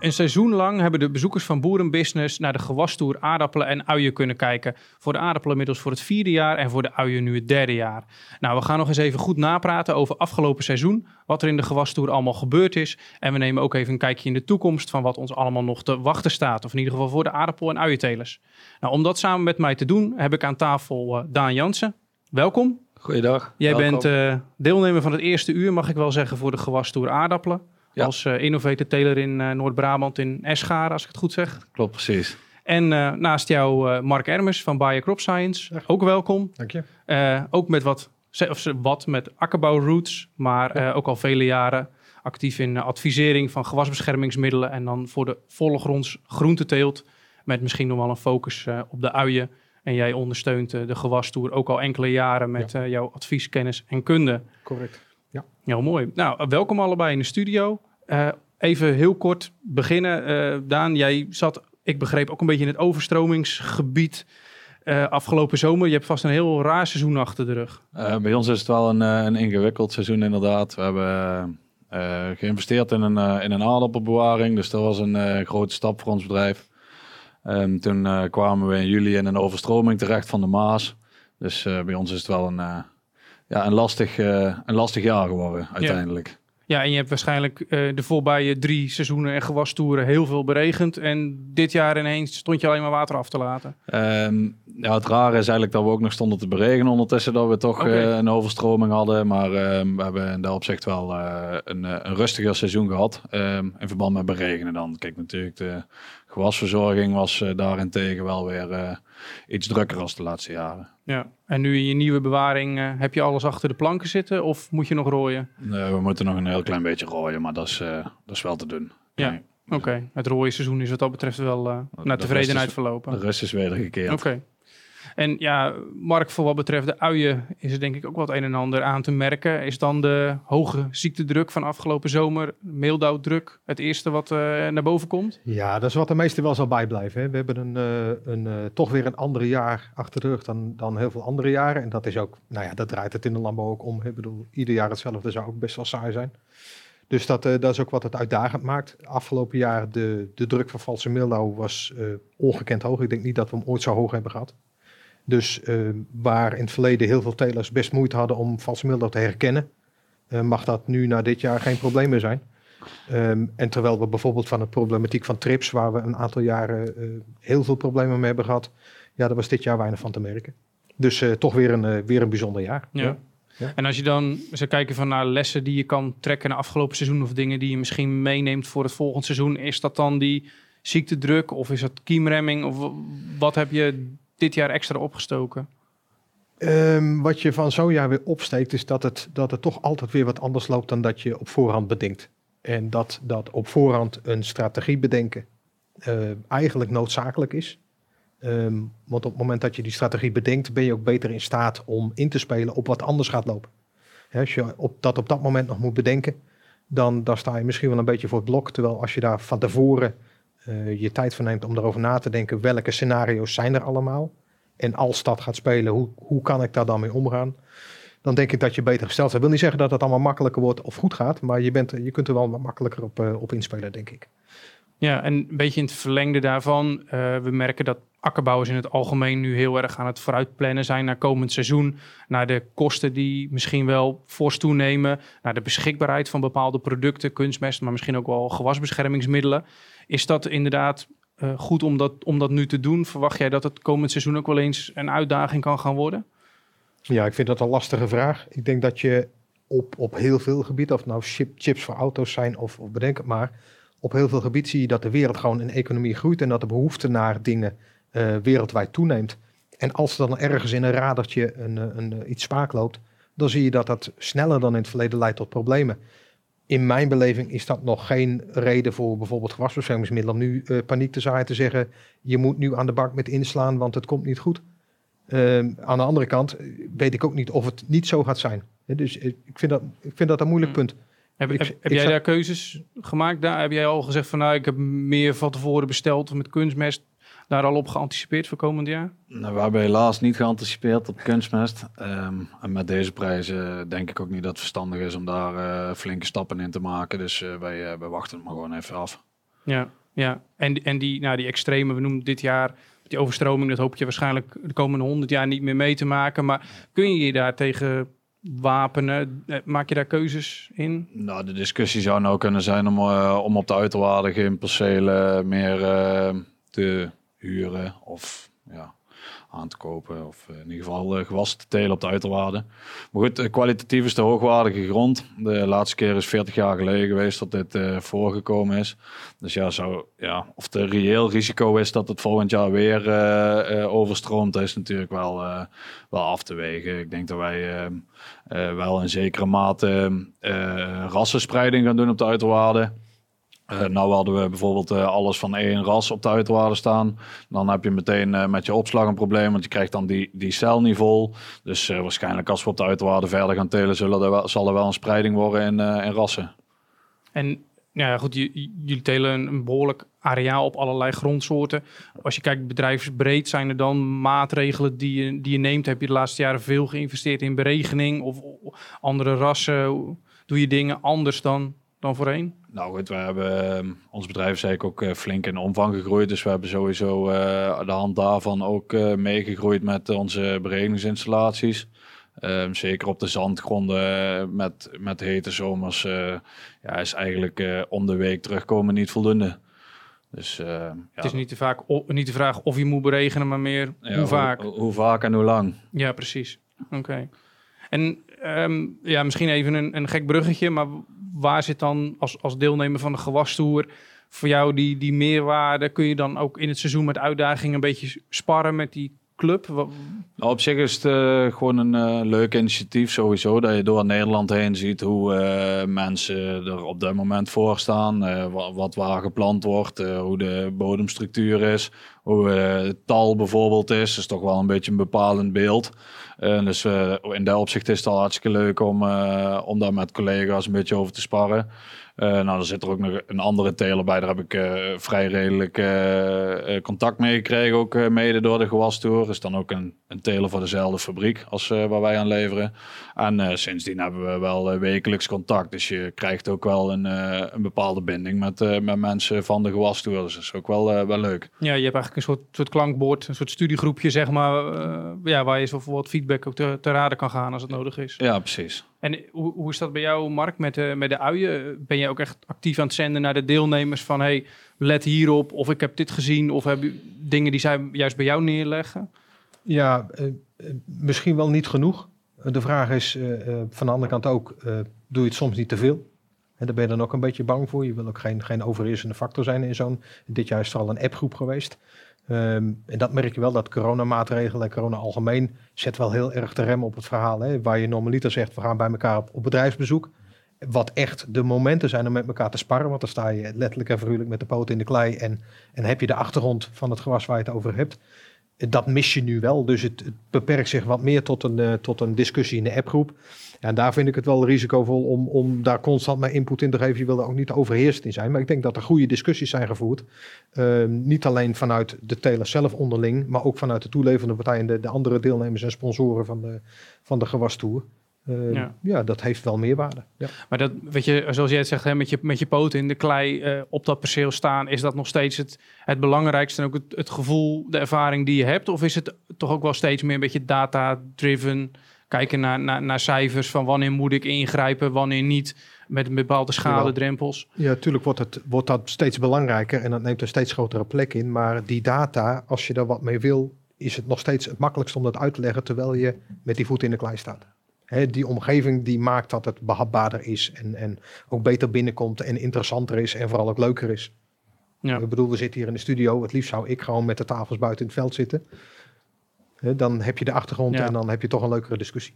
Een seizoen lang hebben de bezoekers van Boerenbusiness naar de gewastoer aardappelen en uien kunnen kijken. Voor de aardappelen inmiddels voor het vierde jaar en voor de uien nu het derde jaar. Nou, we gaan nog eens even goed napraten over afgelopen seizoen, wat er in de gewastoer allemaal gebeurd is. En we nemen ook even een kijkje in de toekomst van wat ons allemaal nog te wachten staat. Of in ieder geval voor de aardappel- en uientelers. Nou, om dat samen met mij te doen, heb ik aan tafel uh, Daan Jansen. Welkom. Goeiedag. Jij bent uh, deelnemer van het eerste uur, mag ik wel zeggen, voor de gewastoer aardappelen. Ja. Als uh, innovator teler in uh, Noord-Brabant in Escharen, als ik het goed zeg. Klopt, precies. En uh, naast jou Mark Ermers van Bayer Crop Science. Ook welkom. Dank je. ook met wat, of wat met akkerbouwroots, maar ja. ook al vele jaren actief in advisering van gewasbeschermingsmiddelen. En dan voor de vollegronds groenteteelt met misschien nog wel een focus op de uien. En jij ondersteunt de gewastoer ook al enkele jaren met ja. jouw advies, kennis en kunde. Correct. Ja. Heel mooi. Nou, welkom allebei in de studio. Uh, even heel kort beginnen. Uh, Daan, jij zat, ik begreep, ook een beetje in het overstromingsgebied uh, afgelopen zomer. Je hebt vast een heel raar seizoen achter de rug. bij ons is het wel een, een ingewikkeld seizoen inderdaad. We hebben geïnvesteerd in een, in een aardappelbewaring. Dus dat was een grote stap voor ons bedrijf. Um, toen kwamen we in juli in een overstroming terecht van de Maas. Dus bij ons is het wel een ja, een, lastig, een lastig jaar geworden uiteindelijk. Ja. Ja, en je hebt waarschijnlijk uh, de voorbije drie seizoenen en gewastoeren heel veel beregend. En dit jaar ineens stond je alleen maar water af te laten. Um, ja, het rare is eigenlijk dat we ook nog stonden te beregenen ondertussen. Dat we toch okay. uh, een overstroming hadden. Maar uh, we hebben in dat opzicht wel een, een rustiger seizoen gehad. Um, in verband met beregenen dan. Kijk, natuurlijk de gewasverzorging was daarentegen wel weer iets drukker als de laatste jaren. Ja, en nu in je nieuwe bewaring uh, heb je alles achter de planken zitten of moet je nog rooien? Nee, we moeten nog een heel klein beetje rooien, maar dat is, uh, dat is wel te doen. Ja, nee. oké. Okay. Het rooien seizoen is wat dat betreft wel uh, naar tevredenheid is, verlopen. De rest is wedergekeerd. Oké. Okay. En ja, Mark, voor wat betreft de uien is er denk ik ook wat een en ander aan te merken. Is dan de hoge ziektedruk van afgelopen zomer, meeldauwdruk, het eerste wat uh, naar boven komt? Ja, dat is wat de meeste wel zal bijblijven. Hè. We hebben een, uh, een, uh, toch weer een ander jaar achter de rug dan, dan heel veel andere jaren. En dat is ook, nou ja, dat draait het in de landbouw ook om. Ik bedoel, ieder jaar hetzelfde zou ook best wel saai zijn. Dus dat, dat is ook wat het uitdagend maakt. Afgelopen jaar de, de druk van valse meeldauw was ongekend hoog. Ik denk niet dat we hem ooit zo hoog hebben gehad. Dus uh, waar in het verleden heel veel telers best moeite hadden om valse meeldauw te herkennen, uh, mag dat nu na dit jaar geen probleem meer zijn. Um, en terwijl we bijvoorbeeld van de problematiek van trips, waar we een aantal jaren uh, heel veel problemen mee hebben gehad, ja, daar was dit jaar weinig van te merken. Dus toch weer een, weer een bijzonder jaar. Ja. ja. Ja. En als je dan zou kijken van naar lessen die je kan trekken naar afgelopen seizoen of dingen die je misschien meeneemt voor het volgende seizoen, is dat dan die ziektedruk of is dat kiemremming of wat heb je dit jaar extra opgestoken? Um, wat je van zo'n jaar weer opsteekt, is dat het, dat het toch altijd weer wat anders loopt dan dat je op voorhand bedenkt. En dat, dat op voorhand een strategie bedenken uh, eigenlijk noodzakelijk is. Um, want op het moment dat je die strategie bedenkt, ben je ook beter in staat om in te spelen op wat anders gaat lopen. Als je op, dat op dat moment nog moet bedenken, dan, dan sta je misschien wel een beetje voor het blok. Terwijl als je daar van tevoren uh, je tijd van neemt om erover na te denken welke scenario's zijn er allemaal. En als dat gaat spelen, hoe, hoe kan ik daar dan mee omgaan? Dan denk ik dat je beter gesteld bent. Ik wil niet zeggen dat het allemaal makkelijker wordt of goed gaat, maar je, bent, je kunt er wel wat makkelijker op, uh, op inspelen, denk ik. Ja, en een beetje in het verlengde daarvan, uh, we merken dat akkerbouwers in het algemeen nu heel erg aan het vooruitplannen zijn naar komend seizoen, naar de kosten die misschien wel fors toenemen, naar de beschikbaarheid van bepaalde producten, kunstmest, maar misschien ook wel gewasbeschermingsmiddelen. Is dat inderdaad uh, goed om dat, om dat nu te doen? Verwacht jij dat het komend seizoen ook wel eens een uitdaging kan gaan worden? Ja, ik vind dat een lastige vraag. Ik denk dat je op, op heel veel gebieden, of nou chip, chips voor auto's zijn of, of bedenk het maar, op heel veel gebieden zie je dat de wereld gewoon in economie groeit en dat de behoefte naar dingen uh, wereldwijd toeneemt. En als er dan ergens in een radertje een, een, een, iets spaak loopt, dan zie je dat dat sneller dan in het verleden leidt tot problemen in mijn beleving is dat nog geen reden voor bijvoorbeeld gewasbeschermingsmiddelen om nu uh, paniek te zaaien te zeggen, je moet nu aan de bak met inslaan, want het komt niet goed. Uh, aan de andere kant weet ik ook niet of het niet zo gaat zijn. dus ik vind, dat, ik vind dat een moeilijk punt. Heb, ik, heb, heb jij daar keuzes gemaakt? Daar heb jij al gezegd van nou, ik heb meer van tevoren besteld met kunstmest daar al op geanticipeerd voor komend jaar? Nou, we hebben helaas niet geanticipeerd op kunstmest. Um, en met deze prijzen denk ik ook niet dat het verstandig is om daar uh, flinke stappen in te maken. Dus uh, wij, uh, wij wachten het maar gewoon even af. Ja, ja. En, en die, nou, die extreme, we noemen dit jaar die overstroming, dat hoop je waarschijnlijk de komende honderd jaar niet meer mee te maken. Maar kun je je daar tegen wapenen? Eh, maak je daar keuzes in? Nou, de discussie zou nou kunnen zijn om, uh, om op de uiterwaarden geen percelen meer uh, te huren of ja, aan te kopen. Of in ieder geval uh, gewassen te telen op de uiterwaarden. Maar goed, kwalitatief is de hoogwaardige grond. De laatste keer is 40 jaar geleden geweest dat dit uh, voorgekomen is. Dus ja, zou, ja, of er reëel risico is dat het volgend jaar weer uh, overstroomt, is natuurlijk wel, wel af te wegen. Ik denk dat wij wel in zekere mate rassenspreiding gaan doen op de uiterwaarden. Uh, nou hadden we bijvoorbeeld uh, alles van één ras op de uiterwaarden staan. Dan heb je meteen met je opslag een probleem, want je krijgt dan die, die cel niet vol. Dus waarschijnlijk als we op de uiterwaarden verder gaan telen, zullen er zal er wel een spreiding worden in, in rassen. En ja, goed, jullie telen een, behoorlijk areaal op allerlei grondsoorten. Als je kijkt bedrijfsbreed, zijn er dan maatregelen die je, die je neemt? Heb je de laatste jaren veel geïnvesteerd in beregening of andere rassen? Doe je dingen anders dan, dan voorheen? Nou goed, we hebben ehm, ons bedrijf is eigenlijk ook uh, flink in omvang gegroeid. Dus we hebben sowieso aan de hand daarvan ook uh, meegegroeid met onze berekeningsinstallaties. Um, zeker op de zandgronden met, met hete zomers ja, is eigenlijk om de week terugkomen niet voldoende. Dus, ja. Het is niet de, vaak, niet de vraag of je moet beregenen, maar meer ja, hoe vaak. Hoe, hoe, vaak en hoe lang. Ja, precies. Oké. En um, ja, misschien even een, een gek bruggetje, maar waar zit dan als, als deelnemer van de gewastoer voor jou die, die meerwaarde? Kun je dan ook in het seizoen met uitdagingen een beetje sparren met die club? Nou, op zich is het uh, gewoon een uh, leuk initiatief sowieso. Dat je door Nederland heen ziet hoe uh, mensen er op dit moment voor staan. Wat, wat, waar geplant wordt, hoe de bodemstructuur is. Hoe het tal bijvoorbeeld is. Dat is toch wel een beetje een bepalend beeld. Dus in dat opzicht is het al hartstikke leuk om, om daar met collega's een beetje over te sparren. Uh, nou, dan zit er ook nog een andere teler bij. Daar heb ik uh, vrij redelijk uh, contact mee gekregen, ook mede door de gewastoer. Is dan ook een, een teler voor dezelfde fabriek als waar wij aan leveren. En sindsdien hebben we wel wekelijks contact. Dus je krijgt ook wel een, een bepaalde binding met, met mensen van de gewastoer. Dus dat is ook wel, wel leuk. Ja, je hebt eigenlijk een soort, soort klankbord, een soort studiegroepje, zeg maar. ja, waar je zo wat feedback ook te, te raden kan gaan als het nodig is. Ja, precies. En hoe, is dat bij jou, Mark, met de, met de uien? Ben je ook echt actief aan het zenden naar de deelnemers van... hey, let hierop, of ik heb dit gezien... of heb je dingen die zij juist bij jou neerleggen? Ja, uh, misschien wel niet genoeg. De vraag is uh, van de andere kant ook, doe je het soms niet te veel? En daar ben je dan ook een beetje bang voor. Je wil ook geen, geen overheersende factor zijn in zo'n... Dit jaar is er al een appgroep geweest... Um, en dat merk je wel, dat coronamaatregelen en corona algemeen zet wel heel erg de rem op het verhaal. Hè? Waar je normaliter zegt, we gaan bij elkaar op, op, bedrijfsbezoek. Wat echt de momenten zijn om met elkaar te sparren. Want dan sta je letterlijk en figuurlijk met de poot in de klei. En, en heb je de achtergrond van het gewas waar je het over hebt. Dat mis je nu wel. Dus het, beperkt zich wat meer tot een, uh, tot een discussie in de appgroep. En daar vind ik het wel risicovol om, om daar constant mijn input in te geven. Je wil er ook niet overheerst in zijn. Maar ik denk dat er goede discussies zijn gevoerd. Uh, niet alleen vanuit de teler zelf onderling, maar ook vanuit de toeleverde partijen, de, de andere deelnemers en sponsoren van de, van de gewastoer. Uh, ja. ja. dat heeft wel meerwaarde. Ja. Maar dat, weet je, zoals jij het zegt, hè, met, je, met je poten in de klei uh, op dat perceel staan, is dat nog steeds het, het belangrijkste en ook het, het gevoel, de ervaring die je hebt? Of is het toch ook wel steeds meer een beetje data-driven? kijken naar, naar, naar cijfers van wanneer moet ik ingrijpen, wanneer niet, met bepaalde schadedrempels. Ja, natuurlijk wordt, het, wordt dat steeds belangrijker en dat neemt een steeds grotere plek in. Maar die data, als je daar wat mee wil, is het nog steeds het makkelijkst om dat uit te leggen terwijl je met die voet in de klei staat. He, die omgeving die maakt dat het behapbaarder is en, en ook beter binnenkomt en interessanter is en vooral ook leuker is. Ja. Ik bedoel, we zitten hier in de studio. Het liefst zou ik gewoon met de tafels buiten in het veld zitten dan heb je de achtergrond en dan heb je toch een leukere discussie.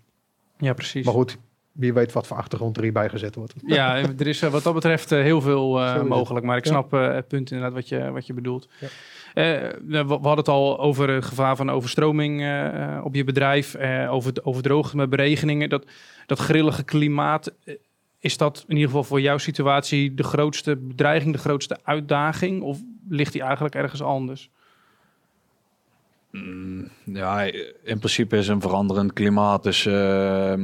Ja, precies. Maar goed, wie weet wat voor achtergrond er hierbij gezet wordt. Ja, er is eh, wat dat betreft eh, heel veel uh, mogelijk. Maar ik snap het punt inderdaad wat je, wat je bedoelt. Ja. We, hadden het al over het gevaar van overstroming op je bedrijf. over, over droogte met beregeningen. Dat, dat grillige klimaat. is dat in ieder geval voor jouw situatie de grootste bedreiging, de grootste uitdaging? Of ligt die eigenlijk ergens anders? Mm, ja, in principe is een veranderend klimaat, dus uh,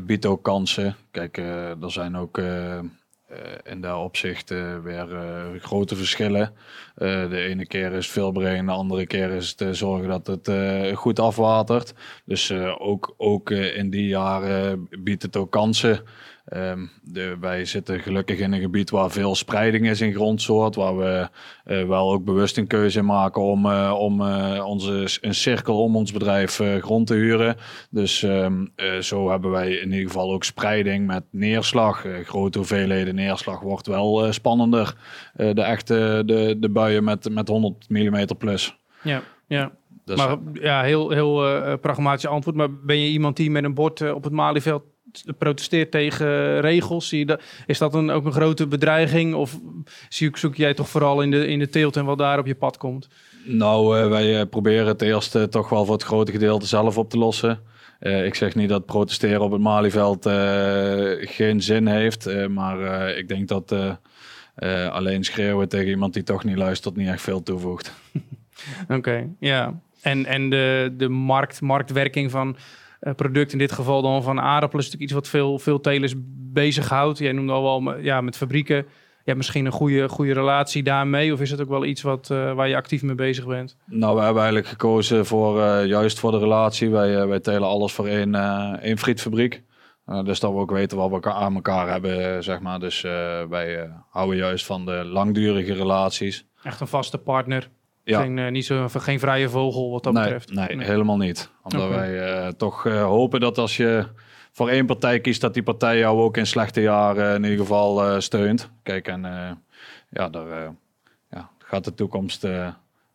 biedt ook kansen. Kijk, er zijn ook in dat opzicht weer grote verschillen. de ene keer is veel brengen, de andere keer is het zorgen dat het goed afwatert. Dus ook, ook in die jaren biedt het ook kansen Ehm, de, wij zitten gelukkig in een gebied waar veel spreiding is in grondsoort, waar we uh, wel ook bewust een keuze maken om, uh, om uh, onze, een cirkel om ons bedrijf grond te huren. Dus um, zo hebben wij in ieder geval ook spreiding met neerslag. grote hoeveelheden neerslag wordt wel spannender. de echte de, de buien met, met 100 mm plus. Ja, ja. Dus maar ja, heel, heel pragmatisch antwoord. Maar ben je iemand die met een bord op het Malieveld protesteert tegen regels? Zie je dat, is dat een, ook een grote bedreiging? Of zoek jij toch vooral in de, in de teelt en wat daar op je pad komt? Nou, uh, wij eh, proberen het eerst uh, toch wel voor het grote gedeelte zelf op te lossen. Uh, ik zeg niet dat protesteren op het Malieveld geen zin heeft. maar ik denk dat alleen schreeuwen tegen iemand die toch niet luistert niet echt veel toevoegt. Oké, ja. En, en de, de markt, marktwerking van product, in dit geval dan van aardappelen, is natuurlijk iets wat veel, veel telers bezighoudt. Jij noemde al wel ja, met fabrieken. Je hebt misschien een goede, goede relatie daarmee? Of is het ook wel iets wat, uh, waar je actief mee bezig bent? Nou, we hebben eigenlijk gekozen voor uh, juist voor de relatie. Wij, wij telen alles voor één, één frietfabriek. dus dat we ook weten wat we aan elkaar hebben, zeg maar. Dus wij houden juist van de langdurige relaties. Echt een vaste partner. Ja. Geen, uh, niet zo, geen vrije vogel wat dat betreft. Nee, helemaal niet. Omdat wij uh, toch uh, hopen dat als je voor één partij kiest, dat die partij jou ook in slechte jaren in ieder geval steunt. Kijk, en ja, daar ja, gaat de toekomst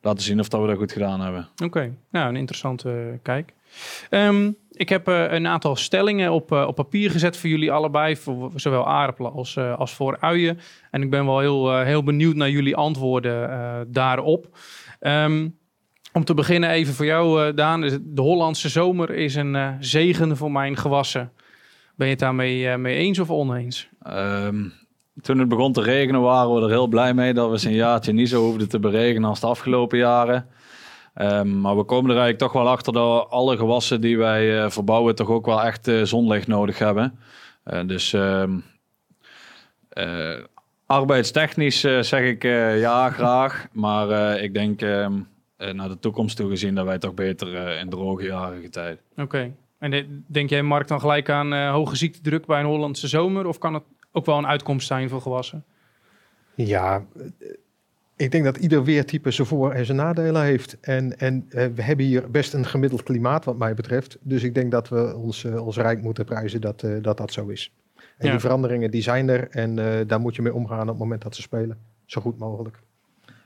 laten zien of dat we dat goed gedaan hebben. Oké, nou een interessante kijk. Um, ik heb uh, een aantal stellingen op, uh, op papier gezet voor jullie allebei, voor zowel aardappelen als, uh, als voor uien. En ik ben wel heel, heel benieuwd naar jullie antwoorden daarop. Um, om te beginnen even voor jou, Daan. De Hollandse zomer is een zegen voor mijn gewassen. Ben je het daarmee mee eens of oneens? Um, toen het begon te regenen waren we er heel blij mee dat we een jaartje niet zo hoefden te beregenen als de afgelopen jaren. Um, maar we komen er eigenlijk toch wel achter dat alle gewassen die wij verbouwen toch ook wel echt zonlicht nodig hebben. Dus arbeidstechnisch zeg ik ja, graag. Maar ik denk um, naar de toekomst toe gezien dat wij toch beter in droge jaren getijden. Oké. Okay. En denk jij, Mark, dan gelijk aan hoge ziektedruk bij een Hollandse zomer? Of kan het ook wel een uitkomst zijn voor gewassen? Ja, ik denk dat ieder weertype zijn voor- en zijn nadelen heeft. En, en uh, we hebben hier best een gemiddeld klimaat wat mij betreft. Dus ik denk dat we ons, uh, ons rijk moeten prijzen dat, uh, dat dat zo is. En ja. die veranderingen die zijn er en daar moet je mee omgaan op het moment dat ze spelen. Zo goed mogelijk.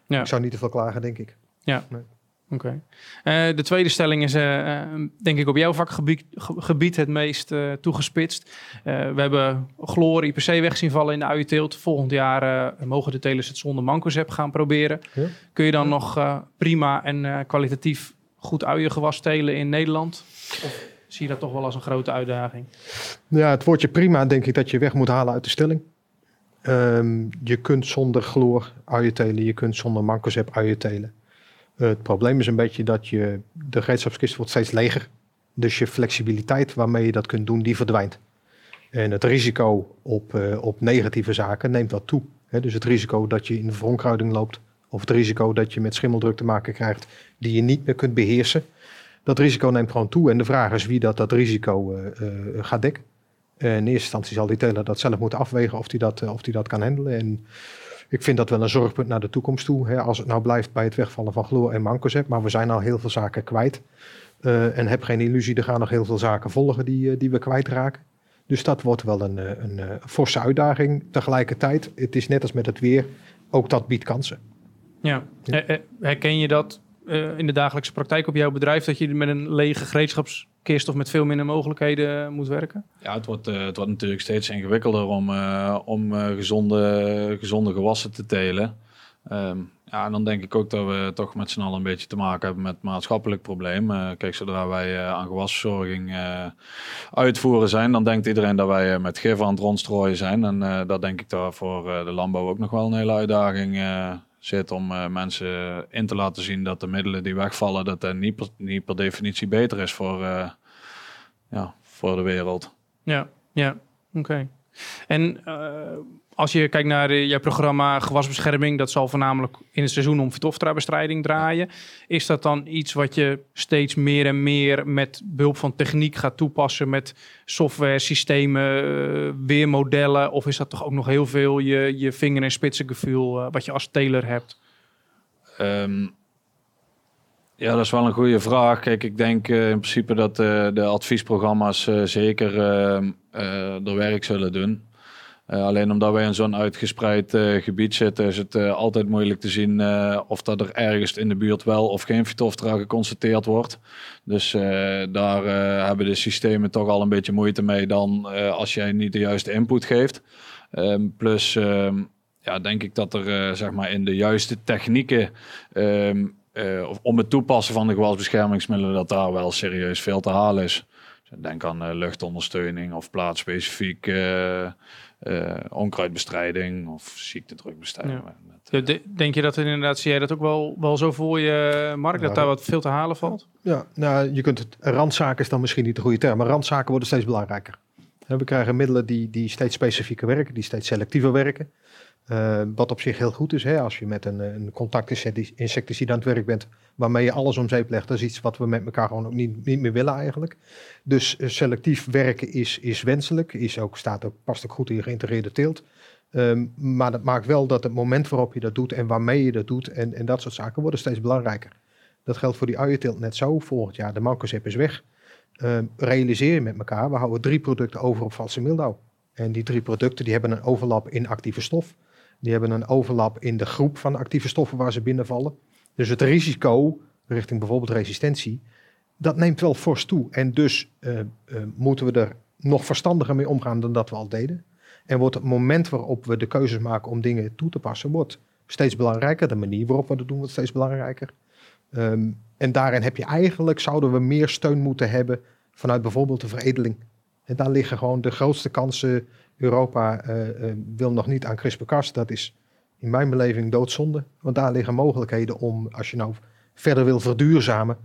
Ja. Ik zou niet te veel klagen, denk ik. Ja. Nee. Oké. Okay. Uh, de tweede stelling is, uh, denk ik, op jouw vakgebied gebied het meest uh, toegespitst. we hebben chloor IPC weg zien vallen in de uienteelt. Volgend jaar mogen de telers het zonder mancozeb gaan proberen. Ja? Kun je dan ja. nog prima en kwalitatief goed uiengewas telen in Nederland? Of zie je dat toch wel als een grote uitdaging? Ja, het woordje prima denk ik dat je weg moet halen uit de stelling. Um, je kunt zonder chloor uien telen, je kunt zonder mancozeb uien telen het probleem is een beetje dat je, de gereedschapskist wordt steeds leger. Dus je flexibiliteit waarmee je dat kunt doen, die verdwijnt. En het risico op, uh, op negatieve zaken neemt wat toe. Dus het risico dat je in de loopt, of het risico dat je met schimmeldruk te maken krijgt die je niet meer kunt beheersen. Dat risico neemt gewoon toe. En de vraag is wie dat, dat risico uh, uh, gaat dekken. in eerste instantie zal die teler dat zelf moeten afwegen of hij dat, of die dat kan handelen. En ik vind dat wel een zorgpunt naar de toekomst toe. Hè, als het nou blijft bij het wegvallen van chloor en mancozeb. Maar we zijn al heel veel zaken kwijt. Uh, en heb geen illusie, er gaan nog heel veel zaken volgen die, uh, die we kwijtraken. Dus dat wordt wel een, eh, een, een forse uitdaging. Tegelijkertijd, het is net als met het weer, ook dat biedt kansen. Ja. herken je dat in de dagelijkse praktijk op jouw bedrijf? Dat je met een lege gereedschaps kist of met veel minder mogelijkheden moet werken? Ja, het wordt, uh, het wordt natuurlijk steeds ingewikkelder om, uh, om gezonde, gezonde gewassen te telen. Um, ja, en dan denk ik ook dat we toch met z'n allen een beetje te maken hebben met maatschappelijk probleem. kijk, zodra wij aan gewasverzorging uitvoeren zijn, dan denkt iedereen dat wij met gif aan het rondstrooien zijn. En dat denk ik dat voor de landbouw ook nog wel een hele uitdaging zit om uh, mensen in te laten zien dat de middelen die wegvallen, dat dat niet per, niet per definitie beter is voor, uh, ja, voor de wereld. Ja, ja, oké. En uh, als je kijkt naar uh, jouw programma gewasbescherming, dat zal voornamelijk in het seizoen om Phytophthora-bestrijding draaien. Is dat dan iets wat je steeds meer en meer met behulp van techniek gaat toepassen met software, systemen, uh, weermodellen? Of is dat toch ook nog heel veel je, je vinger- en spitsengevoel uh, wat je als teler hebt? Um, ja, dat is wel een goede vraag. Kijk, ik denk in principe dat de adviesprogramma's zeker ehm, er werk zullen doen. Uh, alleen omdat wij in zo'n uitgespreid uh, gebied zitten, is het uh, altijd moeilijk te zien of dat er ergens in de buurt wel of geen Phytophthora geconstateerd wordt. Dus daar hebben de systemen toch al een beetje moeite mee dan als jij niet de juiste input geeft. Um, plus um, ja, denk ik dat er zeg maar in de juiste technieken um, om het toepassen van de gewasbeschermingsmiddelen, dat daar wel serieus veel te halen is. Dus denk aan luchtondersteuning of plaatsspecifiek uh, onkruidbestrijding of ziektedrukbestrijding. Ja. Met, uh, Denk je dat inderdaad, zie jij dat ook wel, wel zo voor je, Mark, dat daar wat veel te halen valt? Ja, nou, je kunt het, randzaken is dan misschien niet de goede term, maar randzaken worden steeds belangrijker. We krijgen middelen die, die steeds specifieker werken, die steeds selectiever werken. Uh, wat op zich heel goed is, hè, als je met een, een contactinsecticide aan het werk bent, waarmee je alles om zeep legt. Dat is iets wat we met elkaar gewoon ook niet, niet meer willen eigenlijk. Dus uh, selectief werken is, is wenselijk, is ook, staat ook, past ook goed in je geïntegreerde teelt. Um, maar dat maakt wel dat het moment waarop je dat doet en waarmee je dat doet en, en dat soort zaken worden steeds belangrijker. Dat geldt voor die uienteelt net zo. Volgend jaar, de mancozeb is weg. Um, realiseer je met elkaar, we houden drie producten over op valse mildauw. En die drie producten die hebben een overlap in actieve stof. Die hebben een overlap in de groep van actieve stoffen waar ze binnenvallen. Dus het risico richting bijvoorbeeld resistentie, dat neemt wel fors toe. En dus uh, uh, moeten we er nog verstandiger mee omgaan dan dat we al deden. En wordt het moment waarop we de keuzes maken om dingen toe te passen, wordt steeds belangrijker. De manier waarop we dat doen wordt steeds belangrijker. Um, en daarin heb je eigenlijk, zouden we meer steun moeten hebben vanuit bijvoorbeeld de veredeling. En daar liggen gewoon de grootste kansen Europa uh, wil nog niet aan CRISPR-Cas. Dat is in mijn beleving doodzonde. Want daar liggen mogelijkheden om, als je nou verder wil verduurzamen,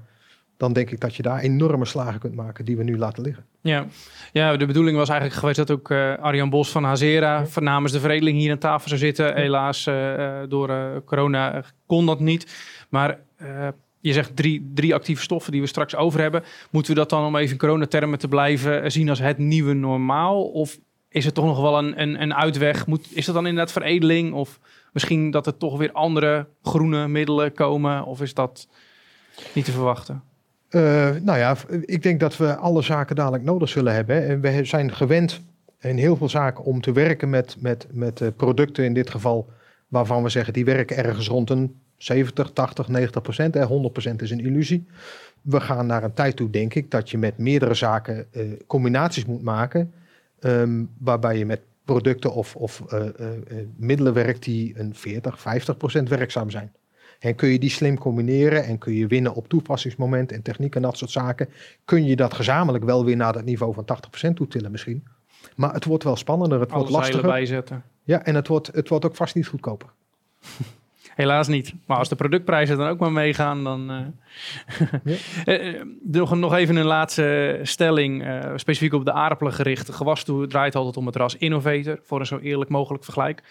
dan denk ik dat je daar enorme slagen kunt maken die we nu laten liggen. Ja, ja de bedoeling was eigenlijk geweest dat ook uh, Arjan Bos van Hazera ja. namens de veredeling hier aan tafel zou zitten. Ja. Helaas uh, door uh, corona kon dat niet. Maar je zegt drie, drie actieve stoffen die we straks over hebben. Moeten we dat dan om even in coronatermen te blijven zien als het nieuwe normaal? Of is het toch nog wel een, een, een uitweg? Moet, is dat dan inderdaad veredeling? Of misschien dat er toch weer andere groene middelen komen? Of is dat niet te verwachten? Uh, nou ja, ik denk dat we alle zaken dadelijk nodig zullen hebben. En we zijn gewend in heel veel zaken om te werken met, met, met uh, producten in dit geval waarvan we zeggen die werken ergens rond een 70, 80, 90 procent. 100 procent is een illusie. We gaan naar een tijd toe, denk ik, dat je met meerdere zaken uh, combinaties moet maken Um, waarbij je met producten of, of uh, uh, middelen werkt die een 40, 50 procent werkzaam zijn. En kun je die slim combineren en kun je winnen op toepassingsmoment en techniek en dat soort zaken, kun je dat gezamenlijk wel weer naar dat niveau van 80% toe tillen misschien. Maar het wordt wel spannender, het Alles wordt lastiger. bijzetten. Ja, en het wordt, het wordt ook vast niet goedkoper. Helaas niet. Maar als de productprijzen dan ook maar meegaan, dan. Uh... ja. nog, nog even een laatste stelling. Uh, specifiek op de aardappelen gericht. Gewastoer draait altijd om het ras Innovator. Voor een zo eerlijk mogelijk vergelijk.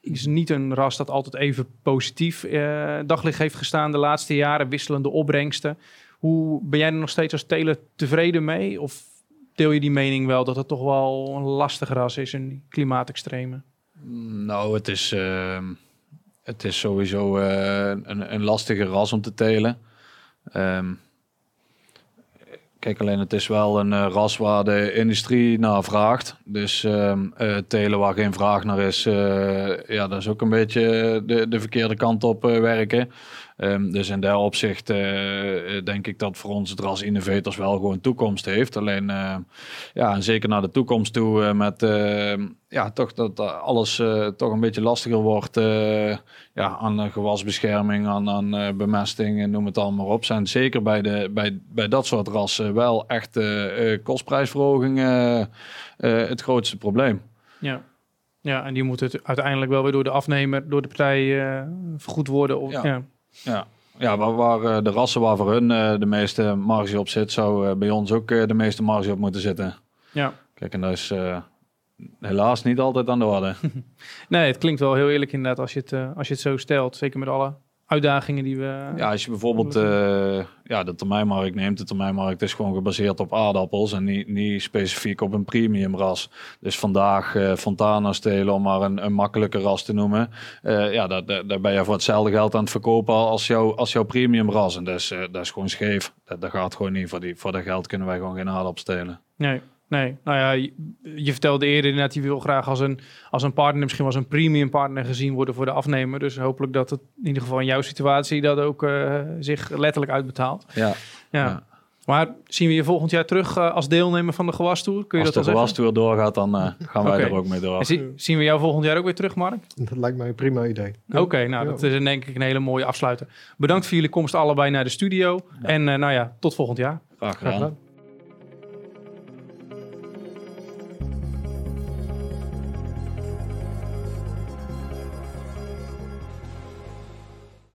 Is niet een ras dat altijd even positief uh, daglicht heeft gestaan de laatste jaren. Wisselende opbrengsten. Hoe ben jij er nog steeds als teler tevreden mee? Of deel je die mening wel dat het toch wel een lastig ras is in klimaatextremen? Nou, het is ehm, het is sowieso uh, een, een lastige ras om te telen. Um, kijk, alleen het is wel een uh, ras waar de industrie naar vraagt. Dus um, uh, telen waar geen vraag naar is, ja, dat is ook een beetje de, de verkeerde kant op werken. Um, dus in dat opzicht uh, denk ik dat voor ons het ras innovators wel gewoon toekomst heeft. Alleen, uh, ja, en zeker naar de toekomst toe uh, met, ja, toch dat alles toch een beetje lastiger wordt. ja, aan gewasbescherming, aan, aan bemesting en noem het allemaal op. Zijn zeker bij, de, bij, bij dat soort rassen wel echt kostprijsverhoging het grootste probleem. Ja. Ja, en die moeten het uiteindelijk wel weer door de afnemer, door de partij vergoed worden. Of, ja. ja. Ja, ja waar, waar uh, de rassen waar voor hun uh, de meeste marge op zit, zou uh, bij ons ook de meeste marge op moeten zitten. Ja. Kijk, en dat is, helaas niet altijd aan de orde. Nee, het klinkt wel heel eerlijk inderdaad als je het, eh, als je het zo stelt. Zeker met alle uitdagingen die we... Ja, als je bijvoorbeeld eh, ja, de termijnmarkt neemt. De termijnmarkt is gewoon gebaseerd op aardappels en niet, niet specifiek op een premium ras. Dus vandaag eh Fontana stelen, om maar een, een makkelijke ras te noemen. Eh, ja, daar, daar, daar ben je voor hetzelfde geld aan het verkopen als, jouw als jouw premium ras. En dat is, dat is gewoon scheef. Dat, dat gaat gewoon niet. Voor, die, voor dat geld kunnen wij gewoon geen aardappels stelen. Nee, nee. Nou ja, je, je vertelde eerder inderdaad, je wil graag als een, als een partner, misschien wel als een premium partner gezien worden voor de afnemer. Dus hopelijk dat het in ieder geval in jouw situatie dat ook eh, zich letterlijk uitbetaalt. Ja, Ja. Ja. Maar zien we je volgend jaar terug eh, als deelnemer van de gewastoer? Kun je als dat de gewastoer doorgaat, dan eh, gaan wij er ook mee door. En zie- zien we jou volgend jaar ook weer terug, Mark? Dat lijkt mij een prima idee. Oké, nou Ja. dat is denk ik een hele mooie afsluiter. Bedankt voor jullie komst allebei naar de studio. En eh, nou ja, tot volgend jaar. Graag gedaan.